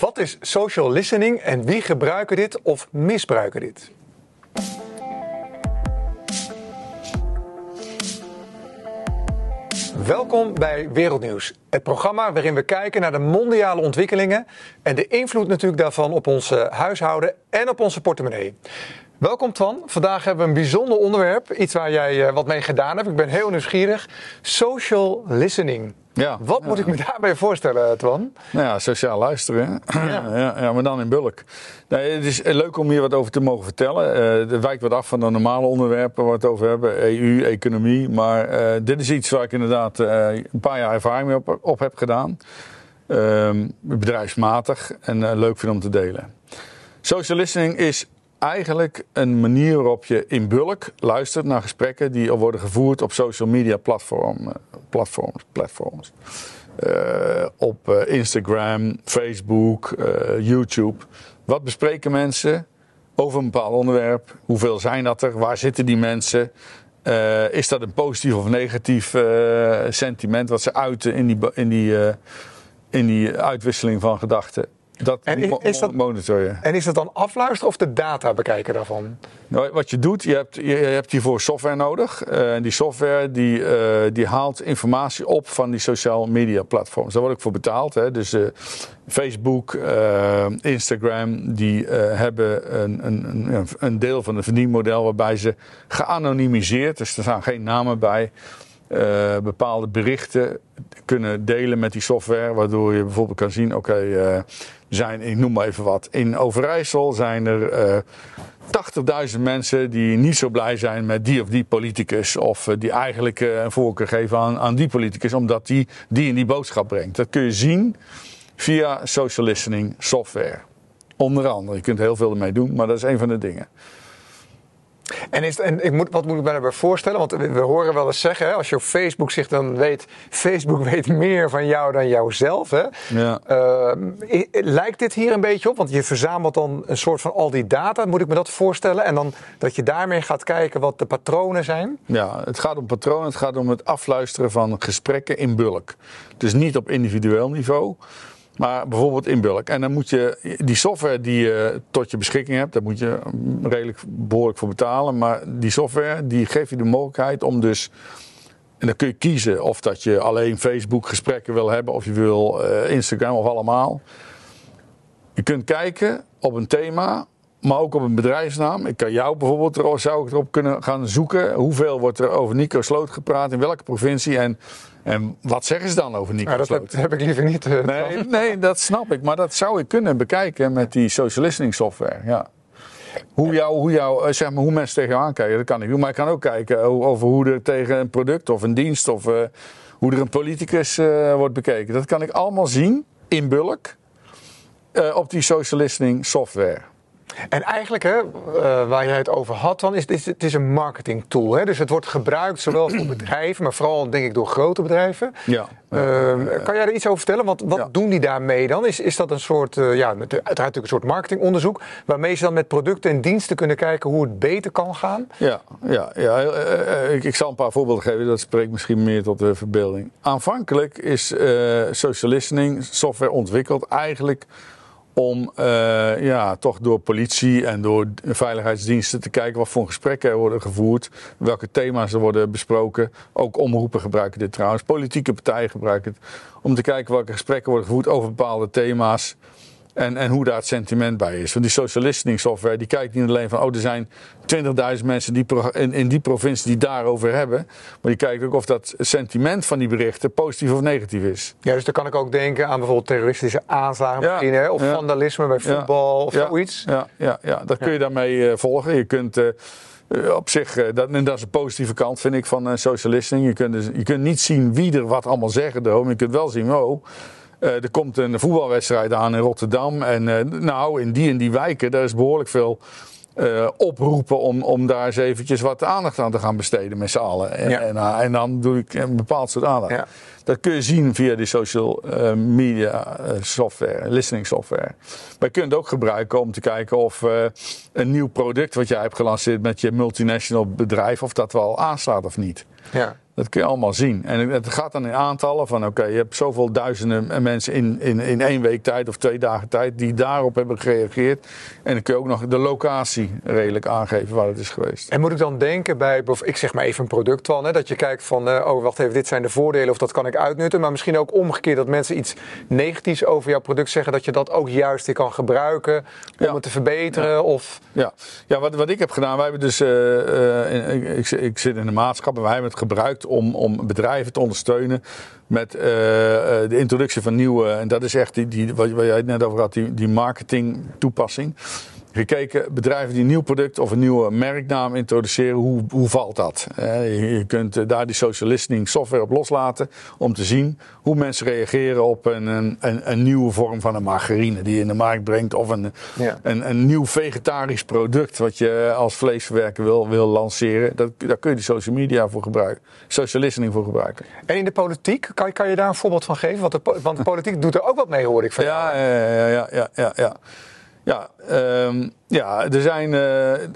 Wat is social listening en wie gebruiken dit of misbruiken dit? Welkom bij Wereldnieuws, het programma waarin we kijken naar de mondiale ontwikkelingen en de invloed natuurlijk daarvan op onze huishouden en op onze portemonnee. Welkom Twan. Vandaag hebben we een bijzonder onderwerp, iets waar jij eh, wat mee gedaan hebt. Ik ben heel nieuwsgierig. Social listening. Ja, Wat ja. moet ik me daarbij voorstellen, Twan? Nou ja, sociaal luisteren. Ja. Ja, maar dan in bulk. Nee, het is leuk om hier wat over te mogen vertellen. Eh het wijkt wat af van de normale onderwerpen waar we het over hebben. EU, economie. Maar eh, dit is iets waar ik inderdaad eh, een paar jaar ervaring mee op, op heb gedaan. Ehm, bedrijfsmatig en eh, leuk vind om te delen. Social listening is eigenlijk een manier waarop je in bulk luistert naar gesprekken die al worden gevoerd op social media platform, eh, platforms. platforms. Eh, op eh, Instagram, Facebook, YouTube. Wat bespreken mensen over een bepaald onderwerp? Hoeveel zijn dat er? Waar zitten die mensen? Is dat een positief of negatief sentiment wat ze uiten in die, in die, in die uitwisseling van gedachten? Dat, En is- dat- monitor je. En is dat dan afluisteren of de data bekijken daarvan? Nou, wat je doet, je hebt, je, hebt hiervoor software nodig. Eh, En die software die, eh, die haalt informatie op van die social media platforms. Daar word ik voor betaald. Hè. Dus eh, Facebook, Instagram, die hebben een, een, een, deel van het verdienmodel waarbij ze geanonimiseerd, dus er staan geen namen bij, bepaalde berichten kunnen delen met die software. Waardoor je bijvoorbeeld kan zien, oké, zijn, ik noem maar even wat, in Overijssel zijn er eh 80.000 mensen die niet zo blij zijn met die of die politicus. Of eh, die eigenlijk eh, een voorkeur geven aan, aan die politicus, omdat die die en die boodschap brengt. Dat kun je zien via social listening software. Onder andere. Je kunt heel veel ermee doen, maar dat is een van de dingen. En, is, en ik moet, wat moet ik me daarbij voorstellen? Want we, we horen wel eens zeggen, hè, als je op Facebook zit, dan weet Facebook weet meer van jou dan jouzelf. Hè? Ja. Eh, i- lijkt dit hier een beetje op? Want je verzamelt dan een soort van al die data. Moet ik me dat voorstellen? En dan dat je daarmee gaat kijken wat de patronen zijn? Ja, het gaat om patronen, het gaat om het afluisteren van gesprekken in bulk. Dus niet op individueel niveau, maar bijvoorbeeld in bulk. En dan moet je die software die je tot je beschikking hebt, daar moet je redelijk behoorlijk voor betalen. Maar die software die geeft je de mogelijkheid om dus. En dan kun je kiezen of dat je alleen Facebook gesprekken wil hebben, of je wil eh, Instagram of allemaal. Je kunt kijken op een thema, maar ook op een bedrijfsnaam. Ik kan jou bijvoorbeeld, er- zou ik erop kunnen gaan zoeken. Hoeveel wordt er over Nico Sloot gepraat, in welke provincie en, en wat zeggen ze dan over Nico Nou, dat Sloot? heb, heb ik liever niet. eh, Nee, nee, dat snap ik. Maar dat zou ik kunnen bekijken met die social listening software. Ja. Hoe, jou, hoe, jou, eh, zeg maar, hoe mensen tegen jou aankijken, dat kan ik doen. Maar ik kan ook kijken over hoe er tegen een product of een dienst of eh, hoe er een politicus wordt bekeken. Dat kan ik allemaal zien in bulk op die social listening software. En eigenlijk, hè, eh, waar jij het over had, dan is het, is, het is een marketing tool. Hè? Dus het wordt gebruikt zowel voor bedrijven, maar vooral denk ik door grote bedrijven. Ja. Ehm, kan jij er iets over vertellen? Want wat Ja. doen die daarmee dan? Is, is dat een soort, eh, ja, met, uiteraard natuurlijk een soort marketingonderzoek, waarmee ze dan met producten en diensten kunnen kijken hoe het beter kan gaan? Ja, ja, ja eh, ik, ik zal een paar voorbeelden geven. Dat spreekt misschien meer tot de verbeelding. Aanvankelijk is social listening software ontwikkeld eigenlijk om eh, ja, toch door politie en door veiligheidsdiensten te kijken wat voor gesprekken er worden gevoerd, welke thema's er worden besproken. Ook omroepen gebruiken dit trouwens, politieke partijen gebruiken het, om te kijken welke gesprekken worden gevoerd over bepaalde thema's. En, en hoe daar het sentiment bij is. Want die social listening software die kijkt niet alleen van... oh, er zijn 20.000 mensen die in, in die provincie die daarover hebben. Maar die kijkt ook of dat sentiment van die berichten positief of negatief is. Ja, dus dan kan ik ook denken aan bijvoorbeeld terroristische aanslagen Ja, misschien, hè? of ja. vandalisme bij Ja, voetbal of zoiets. Ja, ja, ja, dat kun je daarmee eh, volgen. Je kunt eh, eh, op zich, dat, en dat is een positieve kant vind ik van eh, social listening. Je kunt, dus, je kunt niet zien wie er wat allemaal zeggen. Maar je kunt wel zien, oh... eh, er komt een voetbalwedstrijd aan in Rotterdam. En eh, nou, in die en die wijken, daar is behoorlijk veel eh, oproepen om, om daar eens eventjes wat aandacht aan te gaan besteden met z'n allen. En, Ja. en, en dan doe ik een bepaald soort aandacht. Ja. Dat kun je zien via die social eh, media eh, software, listening software. Maar je kunt het ook gebruiken om te kijken of een nieuw product wat jij hebt gelanceerd met je multinational bedrijf, of dat wel aanslaat of niet. Ja. Dat kun je allemaal zien. En het gaat dan in aantallen van oké, je hebt zoveel duizenden mensen in, in, in één week tijd of twee dagen tijd die daarop hebben gereageerd. En dan kun je ook nog de locatie redelijk aangeven waar het is geweest. En moet ik dan denken bij, ik zeg maar even een product van, hè, dat je kijkt van, oh wacht even, dit zijn de voordelen of dat kan ik uitnutten. Maar misschien ook omgekeerd dat mensen iets negatiefs over jouw product zeggen, dat je dat ook juist weer kan gebruiken om het te verbeteren. Ja, of... ja. ja wat, wat ik heb gedaan, wij hebben dus, uh, uh, ik, ik, zit in de maatschappij, wij hebben het gebruikt om, om bedrijven te ondersteunen met uh, de introductie van nieuwe, en dat is echt die, die, wat, jij het net over had, die, die marketing toepassing gekeken, bedrijven die een nieuw product of een nieuwe merknaam introduceren, hoe, hoe valt dat? je kunt eh, daar die social listening software op loslaten om te zien hoe mensen reageren op een, een, een nieuwe vorm van een margarine die je in de markt brengt of een, ja. een, een nieuw vegetarisch product wat je als vleesverwerker wil, wil lanceren. Dat, daar kun je die social media voor gebruiken, social listening voor gebruiken. En in de politiek, kan, kan je daar een voorbeeld van geven? Want de, want de politiek doet er ook wat mee, hoor ik van ja, ja, ja, ja, ja, ja. Ja, um, ja er zijn, uh,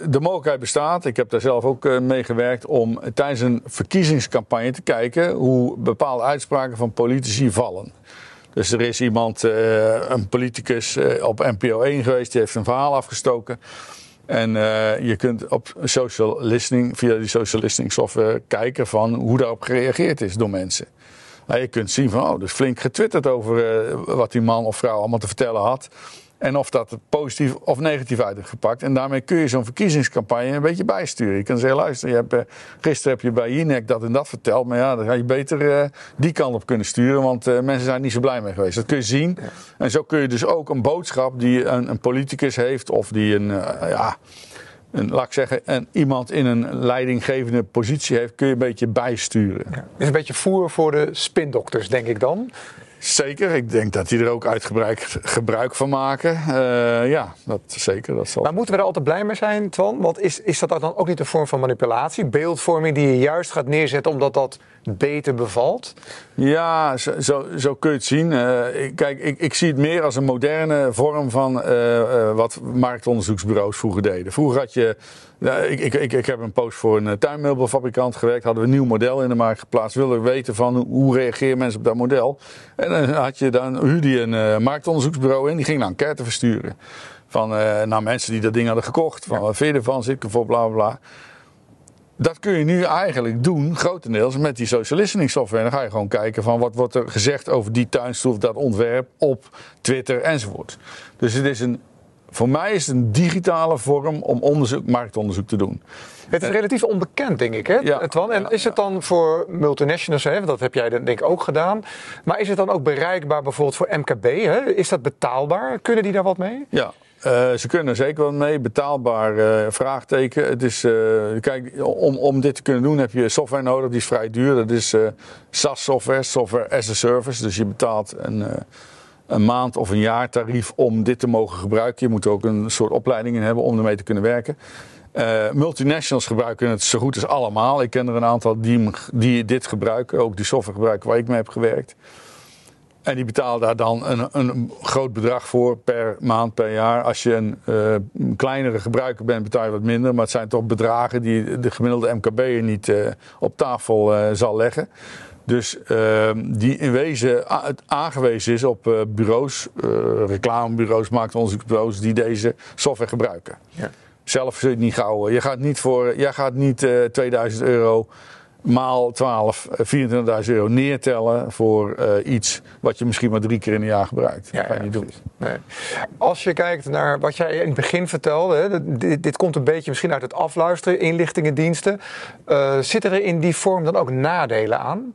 de mogelijkheid bestaat, ik heb daar zelf ook uh, mee gewerkt, om tijdens een verkiezingscampagne te kijken hoe bepaalde uitspraken van politici vallen. Dus er is iemand, uh, een politicus op NPO 1 geweest, die heeft een verhaal afgestoken. En je kunt op social listening, via die social listening software kijken van hoe daarop gereageerd is door mensen. Nou, je kunt zien van, oh, dus flink getwitterd over wat die man of vrouw allemaal te vertellen had. En of dat positief of negatief uit is gepakt. En daarmee kun je zo'n verkiezingscampagne een beetje bijsturen. Je kan zeggen, luister, je hebt, uh, gisteren heb je bij Jinek dat en dat verteld. Maar ja, dan ga je beter uh, die kant op kunnen sturen. Want uh, mensen zijn niet zo blij mee geweest. Dat kun je zien. En zo kun je dus ook een boodschap die een, een politicus heeft. Of die een, ja, een, laat ik zeggen, een, iemand in een leidinggevende positie heeft. Kun je een beetje bijsturen. Ja. Is een beetje voer voor de spindokters, denk ik dan. Zeker, ik denk dat die er ook uitgebreid gebruik van maken. Uh, ja, dat zeker. Dat zal... Maar moeten we er altijd blij mee zijn, Twan? Want is, is dat dan ook niet een vorm van manipulatie? Beeldvorming die je juist gaat neerzetten omdat dat beter bevalt? Ja, zo, zo, zo kun je het zien. Uh, kijk, ik, ik, zie het meer als een moderne vorm van uh, wat marktonderzoeksbureaus vroeger deden. Vroeger had je ja, ik, ik, ik, ik, heb een post voor een tuinmeubelfabrikant gewerkt. Hadden we een nieuw model in de markt geplaatst. Wilden we weten van hoe reageren mensen op dat model. En dan had je dan, huurde je een uh, marktonderzoeksbureau in. Die ging dan enquête versturen. Van uh, naar mensen die dat ding hadden gekocht. Van wat vind je ervan? Zit ik ervoor? Bla bla bla. Dat kun je nu eigenlijk doen, grotendeels, met die social listening software. Dan ga je gewoon kijken van wat wordt er gezegd over die tuinstoel of dat ontwerp op Twitter enzovoort. Dus het is een voor mij is het een digitale vorm om onderzoek, marktonderzoek te doen. Het is relatief onbekend, denk ik, hè, ja, Twan? En is het dan voor multinationals, hè, dat heb jij denk ik ook gedaan, maar is het dan ook bereikbaar bijvoorbeeld voor MKB? Hè? Is dat betaalbaar? Kunnen die daar wat mee? Ja, uh, ze kunnen er zeker wat mee. Betaalbaar uh, vraagteken. Het is, uh, kijk, om, om dit te kunnen doen heb je software nodig. Die is vrij duur. Dat is SaaS software, software as a service. Dus je betaalt een een maand of een jaar tarief om dit te mogen gebruiken. Je moet er ook een soort opleiding in hebben om ermee te kunnen werken. Uh, multinationals gebruiken het zo goed als allemaal. Ik ken er een aantal die, die dit gebruiken, ook die software gebruiken waar ik mee heb gewerkt. En die betalen daar dan een, een groot bedrag voor per maand, per jaar. Als je een, een, kleinere gebruiker bent, betaal je wat minder. Maar het zijn toch bedragen die de gemiddelde MKB'er niet uh, op tafel zal leggen. Dus uh, die in wezen aangewezen is op uh, bureaus, uh, reclamebureaus, marktonderzoeksbureaus die deze software gebruiken. Ja. Zelf zul je het niet gauw. Je gaat niet voor, jij gaat niet 2000 eh, euro maal 12, 24.000 euro neertellen voor iets wat je misschien maar drie keer in een jaar gebruikt. Ja, dat je niet doen. Nee. Als je kijkt naar wat jij in het begin vertelde, hè, dit, dit, komt een beetje misschien uit het afluisteren, inlichtingendiensten. zitten er in die vorm dan ook nadelen aan?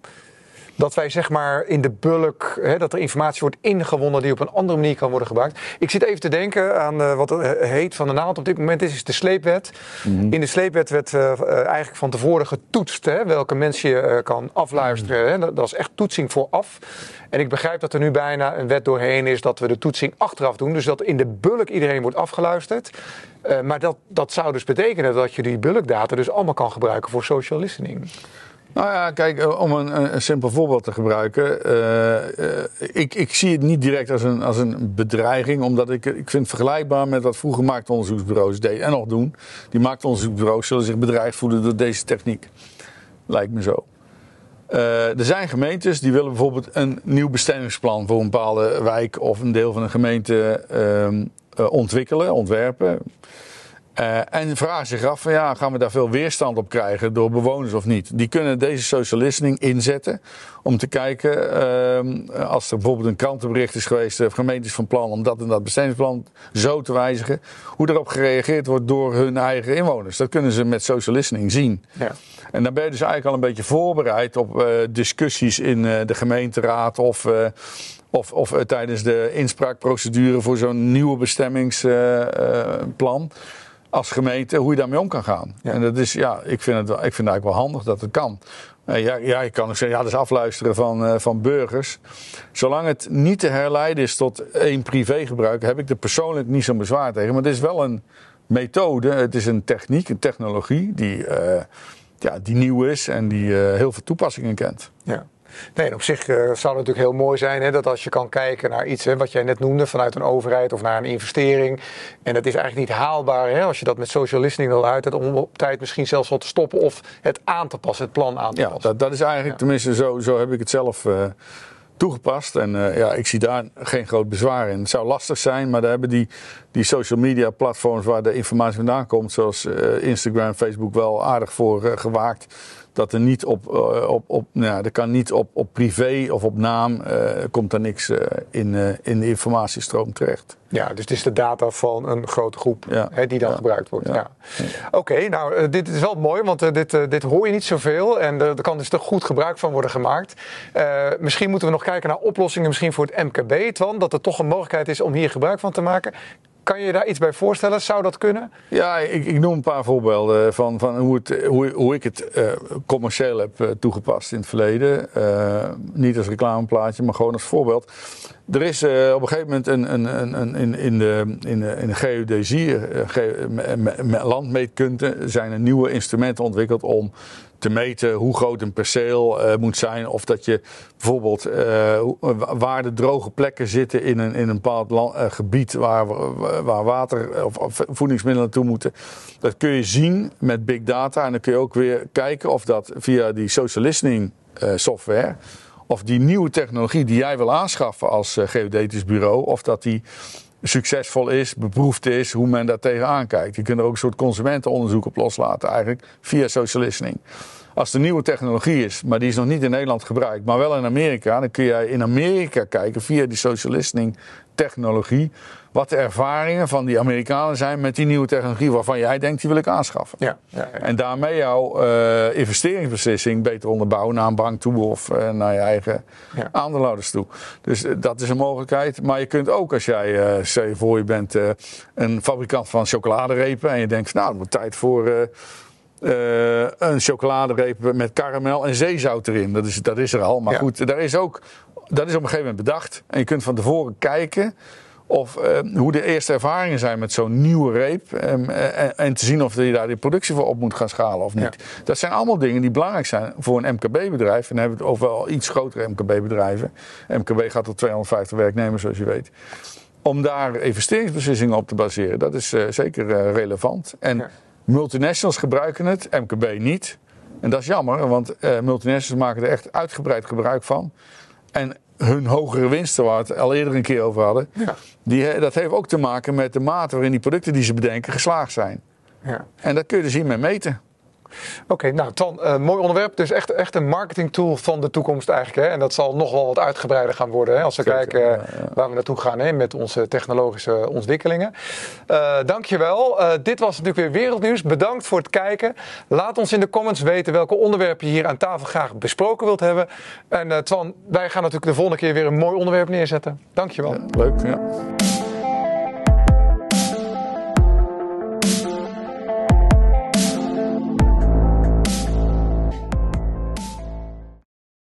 Dat wij zeg maar in de bulk, hè, dat er informatie wordt ingewonnen die op een andere manier kan worden gebruikt. Ik zit even te denken aan uh, wat het heet van de naald op dit moment is, is de sleepwet. Mhm. In de sleepwet werd uh, eigenlijk van tevoren getoetst hè, welke mensen je kan afluisteren. Hè. Dat, dat, is echt toetsing vooraf. En ik begrijp dat er nu bijna een wet doorheen is dat we de toetsing achteraf doen. Dus dat in de bulk iedereen wordt afgeluisterd. maar dat, dat zou dus betekenen dat je die bulkdata dus allemaal kan gebruiken voor social listening. Nou ja, kijk, eh, om een, een simpel voorbeeld te gebruiken. Uh, ik, ik, zie het niet direct als een, als een bedreiging, omdat ik, ik vind het vergelijkbaar met wat vroeger marktonderzoeksbureaus deden en nog doen. Die marktonderzoeksbureaus zullen zich bedreigd voelen door deze techniek. Lijkt me zo. Er zijn gemeentes die willen bijvoorbeeld een nieuw bestemmingsplan voor een bepaalde wijk of een deel van een gemeente uh, ontwikkelen, ontwerpen. Uh, en vragen zich af: van, ja, gaan we daar veel weerstand op krijgen door bewoners of niet? Die kunnen deze social listening inzetten om te kijken, uh, als er bijvoorbeeld een krantenbericht is geweest, de gemeente is van plan om dat en dat bestemmingsplan zo te wijzigen, hoe erop gereageerd wordt door hun eigen inwoners. Dat kunnen ze met social listening zien. Ja. En dan ben je dus eigenlijk al een beetje voorbereid op uh, discussies in de gemeenteraad of of, of tijdens de inspraakprocedure voor zo'n nieuwe bestemmingsplan als gemeente hoe je daarmee om kan gaan. En dat is, ja, ik vind, het, ik vind het eigenlijk wel handig dat het kan. Ja, ja, je kan ook zeggen, ja, dat is afluisteren van, uh, van burgers. Zolang het niet te herleiden is tot één privégebruik, heb ik er persoonlijk niet zo'n bezwaar tegen. Maar het is wel een methode, het is een techniek, een technologie die, uh, ja, die nieuw is en die heel veel toepassingen kent. Ja. Nee, op zich uh, zou het natuurlijk heel mooi zijn hè, dat als je kan kijken naar iets hè, wat jij net noemde vanuit een overheid of naar een investering. En dat is eigenlijk niet haalbaar hè, als je dat met social listening wil uit, om op tijd misschien zelfs wat te stoppen of het aan te passen, het plan aan te ja, passen. Dat, dat is eigenlijk, ja. tenminste zo, zo heb ik het zelf uh, toegepast. En uh, ja, ik zie daar geen groot bezwaar in. Het zou lastig zijn, maar daar hebben die, die social media platforms waar de informatie vandaan komt, zoals Instagram, Facebook, wel aardig voor gewaakt dat er niet op, uh, op, op nou ja, er kan niet op, op privé of op naam, uh, komt er niks uh, in, in de informatiestroom terecht. Ja, dus het is de data van een grote groep ja. hè, die dan ja. gebruikt wordt. Ja. Oké, okay, nou, dit is wel mooi, want dit, dit hoor je niet zoveel en er kan dus toch goed gebruik van worden gemaakt. misschien moeten we nog kijken naar oplossingen misschien voor het MKB, Twan, dat er toch een mogelijkheid is om hier gebruik van te maken. Kan je daar iets bij voorstellen? Zou dat kunnen? Ja, ik, ik noem een paar voorbeelden van, van hoe, hoe, ik het uh, commercieel heb uh, toegepast in het verleden. Uh, niet als reclameplaatje, maar gewoon als voorbeeld. Er is op een gegeven moment een, een, een, een, in, in, de, in, de, in de geodäsie, ge, landmeetkunde, zijn er nieuwe instrumenten ontwikkeld om te meten hoe groot een perceel uh, moet zijn. Of dat je bijvoorbeeld uh, waar de droge plekken zitten in een, in een bepaald gebied waar, waar water of, of, voedingsmiddelen naartoe moeten. Dat kun je zien met big data. En dan kun je ook weer kijken of dat via die social listening software. Of die nieuwe technologie die jij wil aanschaffen als geodetisch bureau, of dat die succesvol is, beproefd is, hoe men daar tegenaan kijkt. Je kunt er ook een soort consumentenonderzoek op loslaten, eigenlijk via social listening. Als er nieuwe technologie is, maar die is nog niet in Nederland gebruikt, maar wel in Amerika, dan kun jij in Amerika kijken via die social listening technologie. Wat de ervaringen van die Amerikanen zijn met die nieuwe technologie waarvan jij denkt die wil ik aanschaffen. Ja, ja, ja. En daarmee jouw uh, investeringsbeslissing beter onderbouwen naar een bank toe of uh, naar je eigen aandeelhouders toe. Dus uh, dat is een mogelijkheid. Maar je kunt ook als jij, uh, voor je bent een fabrikant van chocoladerepen en je denkt nou het wordt tijd voor uh, een chocoladereep met karamel en zeezout erin. Dat is, dat is er al. Maar ja. goed, daar is ook, dat is op een gegeven moment bedacht. En je kunt van tevoren kijken of, uh, hoe de eerste ervaringen zijn met zo'n nieuwe reep. Um, en, en, te zien of je daar de productie voor op moet gaan schalen of niet. Ja. Dat zijn allemaal dingen die belangrijk zijn voor een MKB-bedrijf. En dan hebben we het over al iets grotere MKB-bedrijven. MKB gaat tot 250 werknemers, zoals je weet. Om daar investeringsbeslissingen op te baseren, dat is uh, zeker uh, relevant. En ja. Multinationals gebruiken het, MKB niet. En dat is jammer, want uh, multinationals maken er echt uitgebreid gebruik van. En hun hogere winsten, waar we het al eerder een keer over hadden, ja. die, dat heeft ook te maken met de mate waarin die producten die ze bedenken geslaagd zijn. Ja. En dat kun je dus hiermee meten. Oké, okay, nou Tan, uh, mooi onderwerp. Dus echt, echt een marketingtool van de toekomst eigenlijk. Hè? En dat zal nog wel wat uitgebreider gaan worden. Hè? Als we Zeker, kijken ja. waar we naartoe gaan hè? met onze technologische ontwikkelingen. Uh, dankjewel. Dit was natuurlijk weer Wereldnieuws. Bedankt voor het kijken. Laat ons in de comments weten welke onderwerpen je hier aan tafel graag besproken wilt hebben. En Twan, wij gaan natuurlijk de volgende keer weer een mooi onderwerp neerzetten. Dankjewel. Ja, leuk, ja.